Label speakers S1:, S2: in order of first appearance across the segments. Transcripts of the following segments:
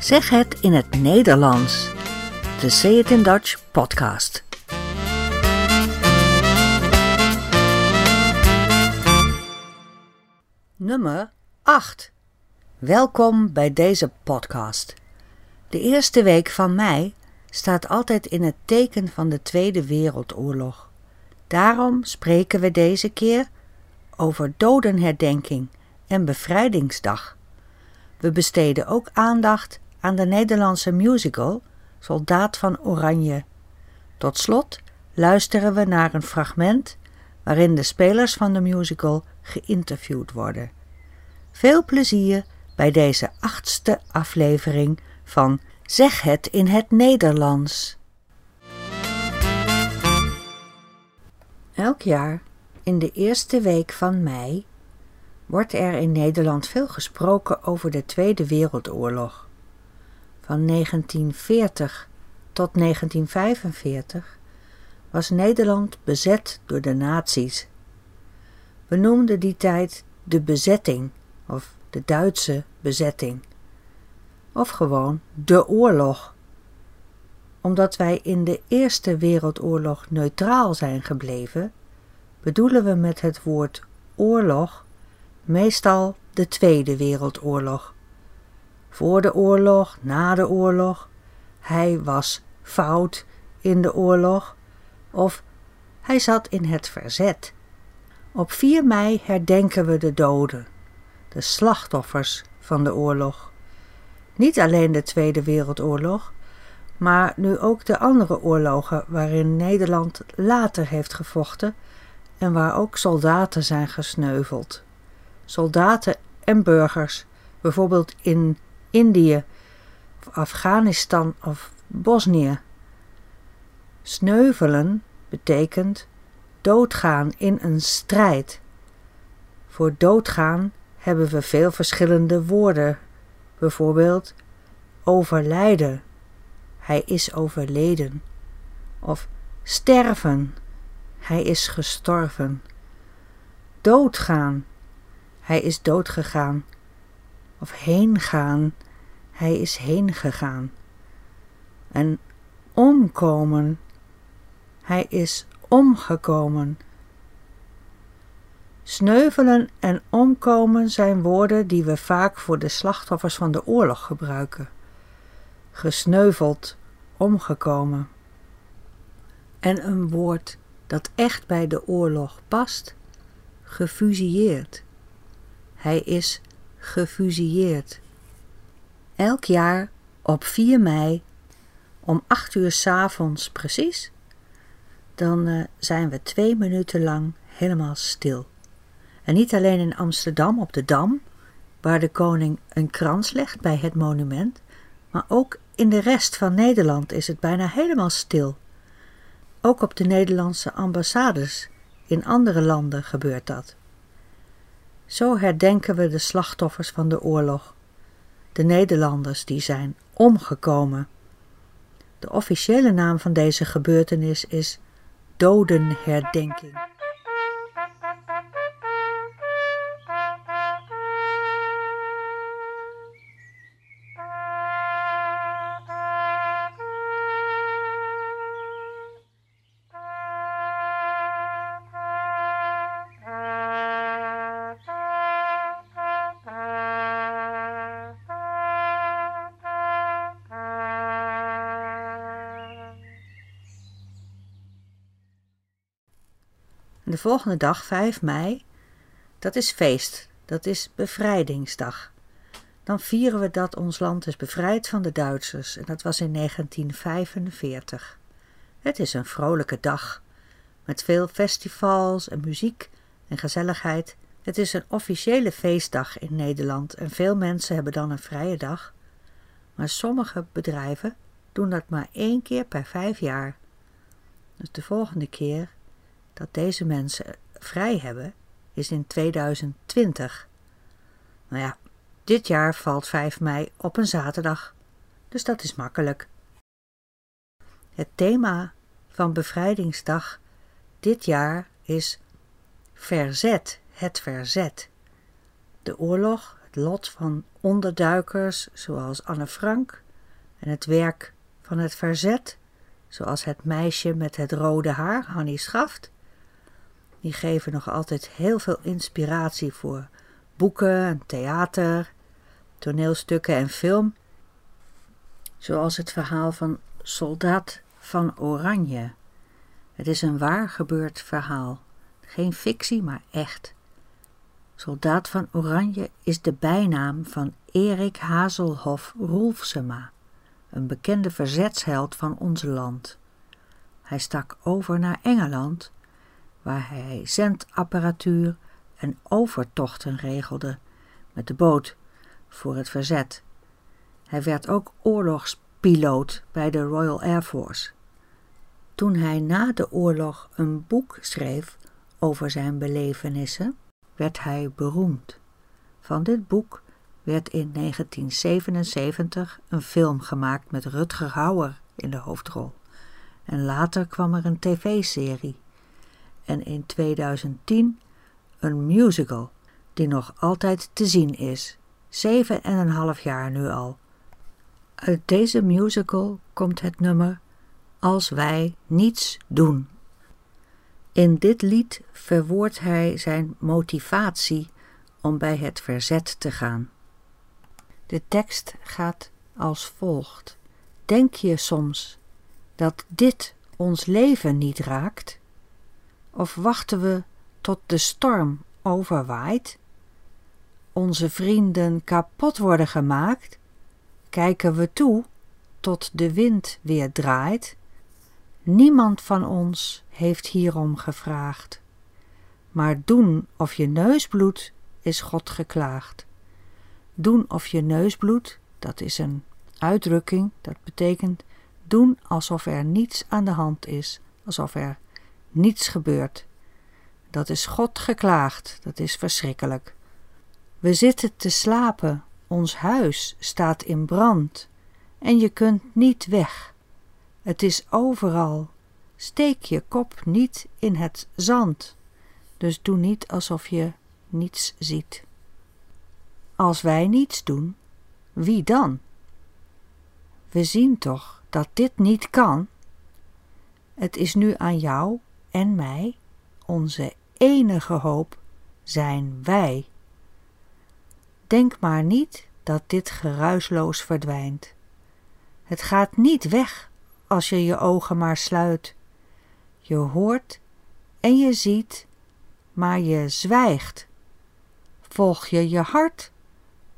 S1: Zeg het in het Nederlands. De Say It in Dutch podcast. Nummer 8. Welkom bij deze podcast. De eerste week van mei staat altijd in het teken van de Tweede Wereldoorlog. Daarom spreken we deze keer over dodenherdenking en bevrijdingsdag. We besteden ook aandacht aan de Nederlandse musical Soldaat van Oranje. Tot slot luisteren we naar een fragment waarin de spelers van de musical geïnterviewd worden. Veel plezier bij deze achtste aflevering van Zeg het in het Nederlands. Elk jaar in de eerste week van mei wordt er in Nederland veel gesproken over de Tweede Wereldoorlog. Van 1940 tot 1945 was Nederland bezet door de nazi's. We noemden die tijd de bezetting of de Duitse bezetting. Of gewoon de oorlog. Omdat wij in de Eerste Wereldoorlog neutraal zijn gebleven, bedoelen we met het woord oorlog meestal de Tweede Wereldoorlog. Voor de oorlog, na de oorlog, hij was fout in de oorlog of hij zat in het verzet. Op 4 mei herdenken we de doden, de slachtoffers van de oorlog. Niet alleen de Tweede Wereldoorlog, maar nu ook de andere oorlogen waarin Nederland later heeft gevochten en waar ook soldaten zijn gesneuveld. Soldaten en burgers, bijvoorbeeld in Indië, Afghanistan of Bosnië. Sneuvelen betekent doodgaan in een strijd. Voor doodgaan hebben we veel verschillende woorden, bijvoorbeeld overlijden, hij is overleden, of sterven, hij is gestorven. Doodgaan, hij is doodgegaan. Of heengaan, hij is heengegaan. En omkomen, hij is omgekomen. Sneuvelen en omkomen zijn woorden die we vaak voor de slachtoffers van de oorlog gebruiken. Gesneuveld, omgekomen. En een woord dat echt bij de oorlog past, gefusilleerd. Hij is gefusilleerd. Elk jaar op 4 mei om 8 uur s avonds precies, dan uh, zijn we twee minuten lang helemaal stil. En niet alleen in Amsterdam op de Dam, waar de koning een krans legt bij het monument, maar ook in de rest van Nederland is het bijna helemaal stil. Ook op de Nederlandse ambassades in andere landen gebeurt dat. Zo herdenken we de slachtoffers van de oorlog, de Nederlanders die zijn omgekomen. De officiële naam van deze gebeurtenis is dodenherdenking. De volgende dag, 5 mei, dat is feest, dat is bevrijdingsdag. Dan vieren we dat ons land is bevrijd van de Duitsers en dat was in 1945. Het is een vrolijke dag, met veel festivals en muziek en gezelligheid. Het is een officiële feestdag in Nederland en veel mensen hebben dan een vrije dag. Maar sommige bedrijven doen dat maar één keer per vijf jaar. Dus de volgende keer dat deze mensen vrij hebben, is in 2020. Nou ja, dit jaar valt 5 mei op een zaterdag, dus dat is makkelijk. Het thema van Bevrijdingsdag dit jaar is Verzet, het verzet. De oorlog, het lot van onderduikers zoals Anne Frank en het werk van het verzet, zoals het meisje met het rode haar, Hannie Schaft. Die geven nog altijd heel veel inspiratie voor boeken en theater, toneelstukken en film, zoals het verhaal van Soldaat van Oranje. Het is een waar gebeurd verhaal, geen fictie, maar echt. Soldaat van Oranje is de bijnaam van Erik Hazelhoff Roelfsema, een bekende verzetsheld van ons land. Hij stak over naar Engeland, waar hij zendapparatuur en overtochten regelde met de boot voor het verzet. Hij werd ook oorlogspiloot bij de Royal Air Force. Toen hij na de oorlog een boek schreef over zijn belevenissen, werd hij beroemd. Van dit boek werd in 1977 een film gemaakt met Rutger Hauer in de hoofdrol. En later kwam er een tv-serie. En in 2010 een musical die nog altijd te zien is. Zeven en een half jaar nu al. Uit deze musical komt het nummer Als wij niets doen. In dit lied verwoordt hij zijn motivatie om bij het verzet te gaan. De tekst gaat als volgt: Denk je soms dat dit ons leven niet raakt? Of wachten we tot de storm overwaait? Onze vrienden kapot worden gemaakt? Kijken we toe tot de wind weer draait? Niemand van ons heeft hierom gevraagd. Maar doen of je neus bloedt, is God geklaagd. Doen of je neus bloedt, dat is een uitdrukking, dat betekent doen alsof er niets aan de hand is, alsof er niets gebeurt. Dat is God geklaagd, dat is verschrikkelijk. We zitten te slapen, ons huis staat in brand en je kunt niet weg. Het is overal. Steek je kop niet in het zand, dus doe niet alsof je niets ziet. Als wij niets doen, wie dan? We zien toch dat dit niet kan? Het is nu aan jou en mij, onze enige hoop, zijn wij. Denk maar niet dat dit geruisloos verdwijnt. Het gaat niet weg als je je ogen maar sluit. Je hoort en je ziet, maar je zwijgt. Volg je je hart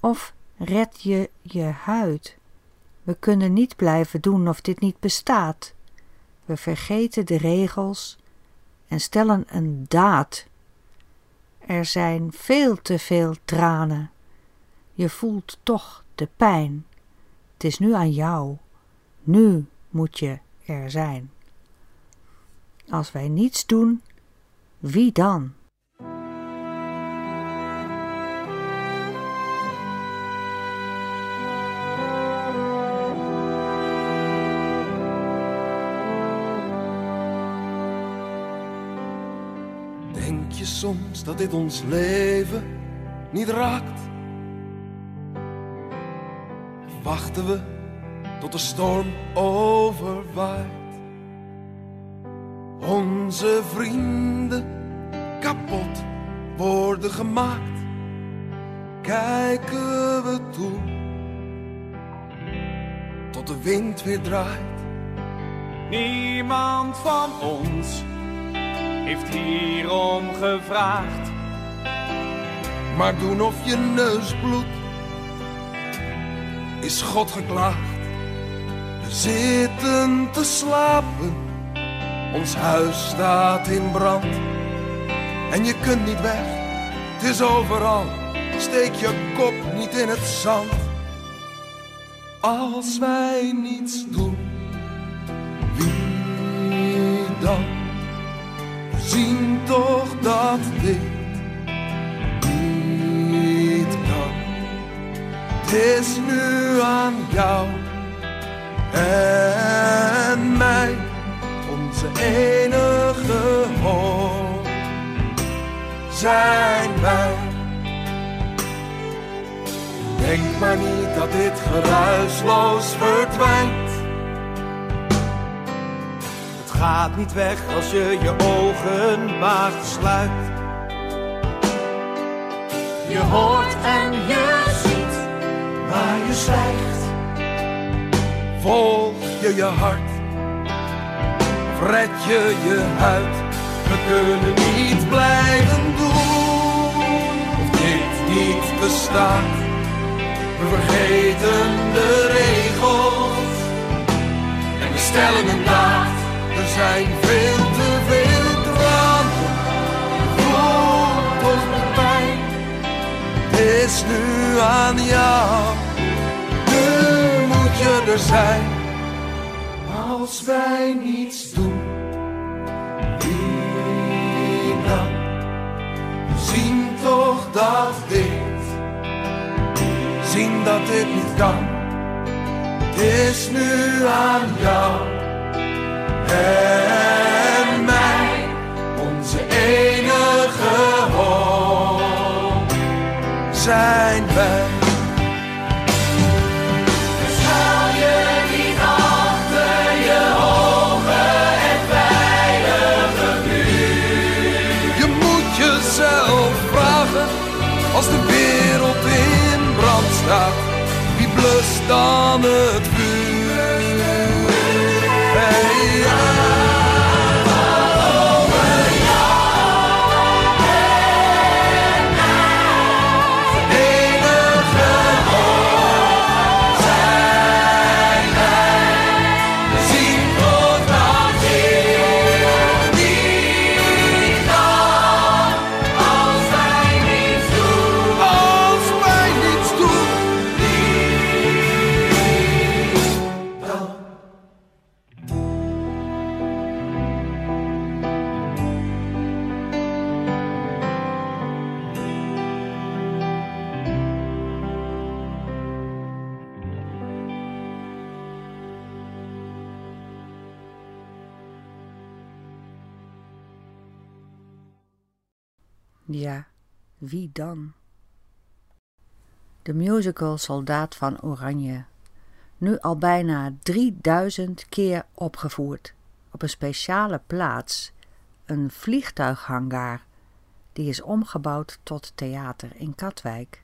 S1: of red je je huid? We kunnen niet blijven doen of dit niet bestaat. We vergeten de regels en stellen een daad. Er zijn veel te veel tranen. Je voelt toch de pijn. Het is nu aan jou. Nu moet je er zijn. Als wij niets doen, wie dan?
S2: Denk je soms dat dit ons leven niet raakt? Wachten we tot de storm overwaait? Onze vrienden kapot worden gemaakt. Kijken we toe tot de wind weer draait.
S3: Niemand van ons heeft hierom gevraagd.
S2: Maar doen of je neus bloedt, is God geklaagd. We zitten te slapen, ons huis staat in brand. En je kunt niet weg, het is overal, steek je kop niet in het zand. Als wij niets doen, wie dan? Zien toch dat dit niet kan. Het is nu aan jou en mij, onze enige hoop. Zijn wij Denk maar niet dat dit geruisloos verdwijnt.
S3: Gaat niet weg als je je ogen maar sluit. Je hoort en je ziet
S2: waar je zwijgt. Volg je je hart, red je je huid. We kunnen niet blijven doen, of dit niet bestaat. We vergeten de regels en we stellen een daad. Aan jou, moet je er zijn. Als wij niets doen, dan? Zien toch dat dit, zien dat dit niet kan. Het is nu aan jou dan het Ja,
S1: wie dan? De musical Soldaat van Oranje. Nu al bijna 3000 keer opgevoerd. Op een speciale plaats, een vliegtuighangar, die is omgebouwd tot theater in Katwijk,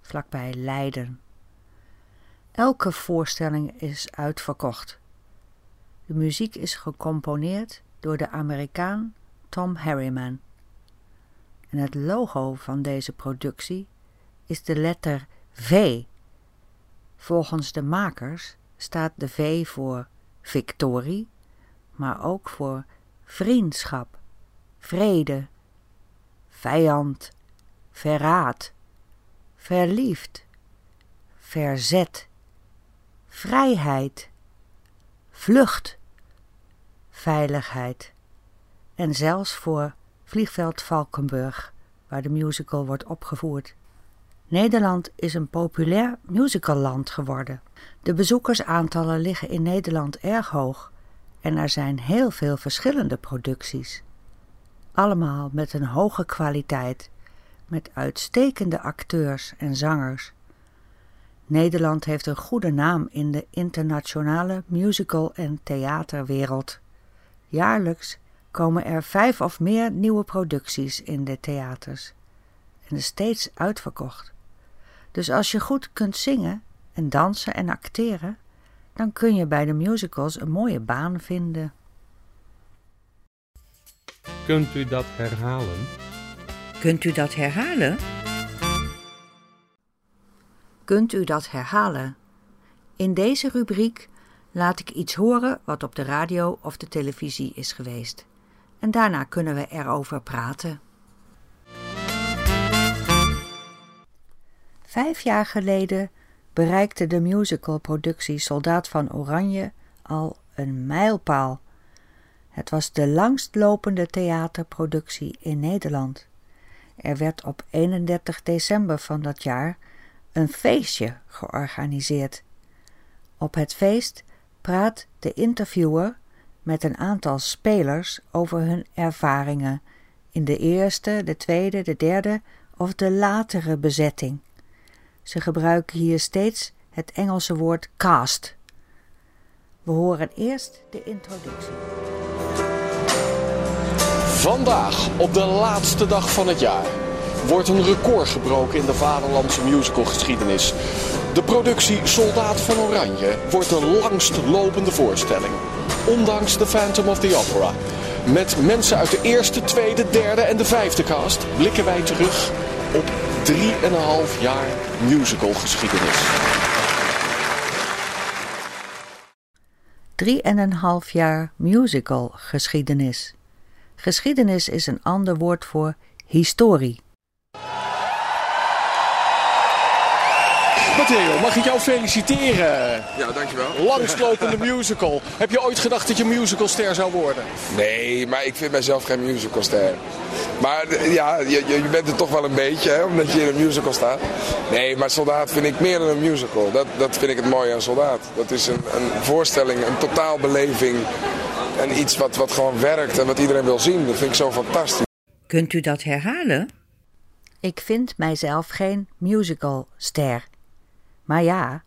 S1: vlakbij Leiden. Elke voorstelling is uitverkocht. De muziek is gecomponeerd door de Amerikaan Tom Harriman. En het logo van deze productie is de letter V. Volgens de makers staat de V voor victorie, maar ook voor vriendschap, vrede, vijand, verraad, verliefd, verzet, vrijheid, vlucht, veiligheid en zelfs voor vliegveld Valkenburg, waar de musical wordt opgevoerd. Nederland is een populair musicalland geworden. De bezoekersaantallen liggen in Nederland erg hoog en er zijn heel veel verschillende producties. Allemaal met een hoge kwaliteit, met uitstekende acteurs en zangers. Nederland heeft een goede naam in de internationale musical- en theaterwereld. Jaarlijks komen er vijf of meer nieuwe producties in de theaters en is steeds uitverkocht. Dus als je goed kunt zingen en dansen en acteren, dan kun je bij de musicals een mooie baan vinden.
S4: Kunt u dat herhalen?
S1: Kunt u dat herhalen? Kunt u dat herhalen? In deze rubriek laat ik iets horen wat op de radio of de televisie is geweest. En daarna kunnen we erover praten. Vijf jaar geleden bereikte de musicalproductie Soldaat van Oranje al een mijlpaal. Het was de langstlopende theaterproductie in Nederland. Er werd op 31 december van dat jaar een feestje georganiseerd. Op het feest praat de interviewer met een aantal spelers over hun ervaringen in de eerste, de tweede, de derde of de latere bezetting. Ze gebruiken hier steeds het Engelse woord cast. We horen eerst de introductie.
S5: Vandaag, op de laatste dag van het jaar, wordt een record gebroken in de vaderlandse musicalgeschiedenis. De productie Soldaat van Oranje wordt de langst lopende voorstelling. Ondanks The Phantom of the Opera. Met mensen uit de eerste, tweede, derde en de vijfde cast blikken wij terug op 3,5 jaar musicalgeschiedenis.
S1: Drie en een half jaar musical geschiedenis. Geschiedenis is een ander woord voor historie.
S5: Matteo, mag ik jou feliciteren?
S2: Ja, dankjewel.
S5: Langstlopende musical. Heb je ooit gedacht dat je musicalster zou worden?
S2: Nee, maar ik vind mijzelf geen musicalster. Maar ja, je, je je bent er toch wel een beetje, hè, omdat je in een musical staat. Nee, maar Soldaat vind ik meer dan een musical. Dat, dat vind ik het mooie aan Soldaat. Dat is een, een voorstelling, een totaalbeleving. En iets wat, wat gewoon werkt en wat iedereen wil zien. Dat vind ik zo fantastisch.
S1: Kunt u dat herhalen? Ik vind mijzelf geen musicalster. Maar ja,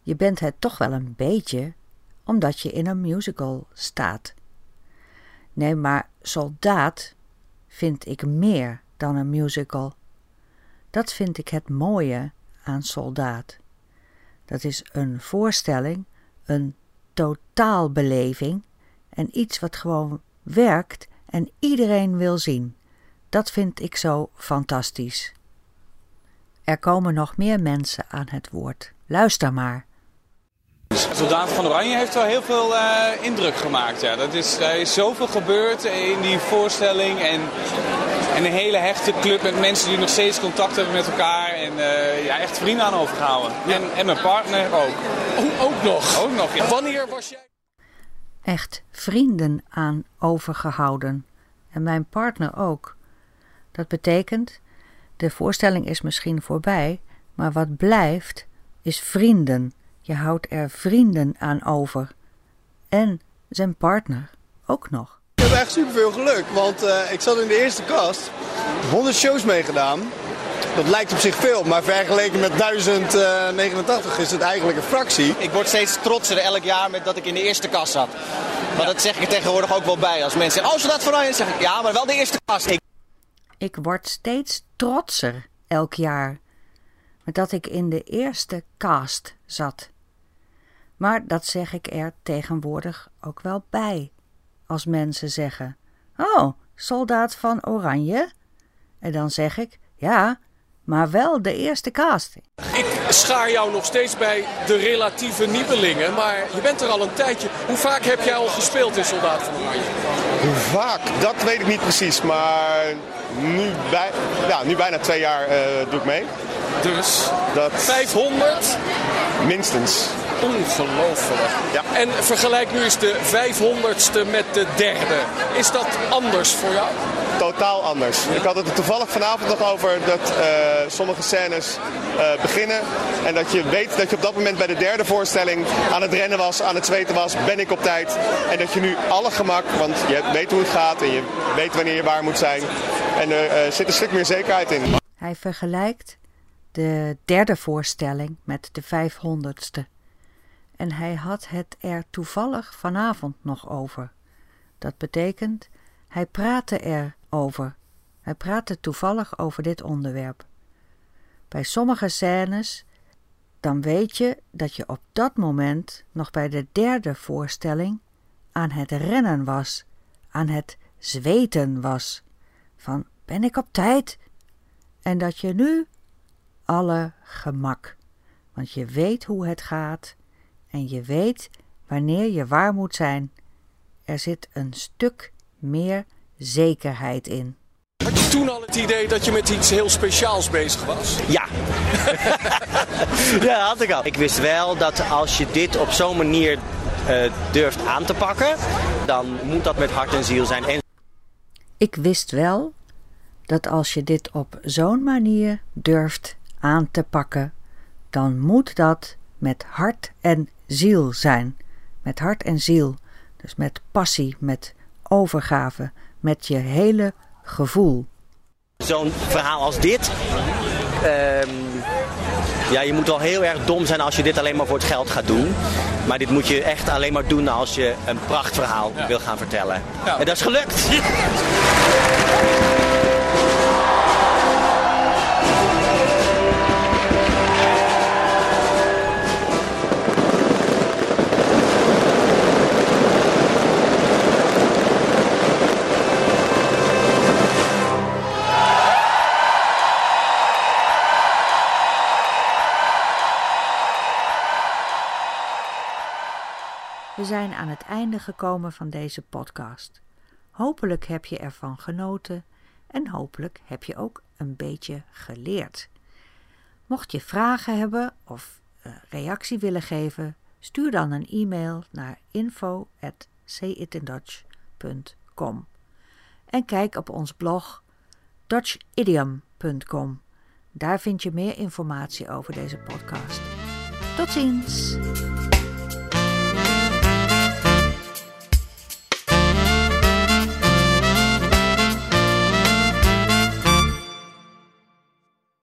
S1: je bent het toch wel een beetje, omdat je in een musical staat. Nee, maar soldaat vind ik meer dan een musical. Dat vind ik het mooie aan soldaat. Dat is een voorstelling, een totaalbeleving en iets wat gewoon werkt en iedereen wil zien. Dat vind ik zo fantastisch. Er komen nog meer mensen aan het woord. Luister maar.
S6: Soldaat van Oranje heeft wel heel veel eh, indruk gemaakt. Ja. Dat is, er is zoveel gebeurd in die voorstelling. En, en een hele hechte club met mensen die nog steeds contact hebben met elkaar. En eh, ja, echt vrienden aan overgehouden. En, en mijn partner ook.
S5: Oh, ook nog.
S6: Ook nog, ja.
S5: Wanneer was jij...
S1: Echt vrienden aan overgehouden. En mijn partner ook. Dat betekent, de voorstelling is misschien voorbij, maar wat blijft is vrienden. Je houdt er vrienden aan over. En zijn partner ook nog.
S7: Ik heb echt superveel geluk, want eh, ik zat in de eerste kast. 100 shows meegedaan. Dat lijkt op zich veel, maar vergeleken met 1089 is het eigenlijk een fractie.
S8: Ik word steeds trotser elk jaar met dat ik in de eerste kast zat. Maar dat zeg ik er tegenwoordig ook wel bij. Als mensen zeggen, oh, soldaat van Oranje, dan zeg ik, ja, maar wel de eerste kast. Ik
S1: Ik word steeds trotser elk jaar met dat ik in de eerste cast zat. Maar dat zeg ik er tegenwoordig ook wel bij. Als mensen zeggen: Oh, soldaat van Oranje? En dan zeg ik: Ja, maar wel de eerste cast.
S5: Ik schaar jou nog steeds bij de relatieve nieuwelingen, maar je bent er al een tijdje. Hoe vaak heb jij al gespeeld in Soldaat van Oranje?
S7: Hoe vaak, dat weet ik niet precies, maar nu, bij, ja, nu bijna twee jaar eh, doe ik mee.
S5: Dus
S7: Dat
S5: 500?
S7: minstens.
S5: Ongelooflijk.
S7: Ja.
S5: En vergelijk nu eens de 500ste met de derde. Is dat anders voor jou?
S7: Totaal anders. Ik had het er toevallig vanavond nog over dat eh, sommige scènes eh, beginnen. En dat je weet dat je op dat moment bij de derde voorstelling aan het rennen was, aan het zweten was, ben ik op tijd. En dat je nu alle gemak, want je weet hoe het gaat en je weet wanneer je waar moet zijn. En er eh, zit een stuk meer zekerheid in.
S1: Hij vergelijkt de derde voorstelling met de vijfhonderdste. En hij had het er toevallig vanavond nog over. Dat betekent, hij praatte er over. Hij praatte toevallig over dit onderwerp. Bij sommige scènes, dan weet je dat je op dat moment nog bij de derde voorstelling aan het rennen was, aan het zweten was. Van ben ik op tijd? En dat je nu alle gemak. Want je weet hoe het gaat en je weet wanneer je waar moet zijn. Er zit een stuk meer zekerheid in.
S5: Had je toen al het idee dat je met iets heel speciaals bezig was?
S8: Ja. ja, had ik al. Ik wist wel dat als je dit op zo'n manier eh, durft aan te pakken, dan moet dat met hart en ziel zijn. En
S1: Ik wist wel dat als je dit op zo'n manier durft aan te pakken, dan moet dat met hart en ziel zijn. Met hart en ziel. Dus met passie, met overgave, met je hele gevoel.
S8: zo'n verhaal als dit, ehm,
S9: Ja, je moet wel heel erg dom zijn als je dit alleen maar voor het geld gaat doen. Maar dit moet je echt alleen maar doen als je een prachtverhaal wil gaan vertellen. En dat is gelukt!
S1: We zijn aan het einde gekomen van deze podcast. Hopelijk heb je ervan genoten en hopelijk heb je ook een beetje geleerd. Mocht je vragen hebben of uh, reactie willen geven, stuur dan een e-mail naar info@sayitindutch.com en kijk op ons blog dutchidiom.com. Daar vind je meer informatie over deze podcast. Tot ziens!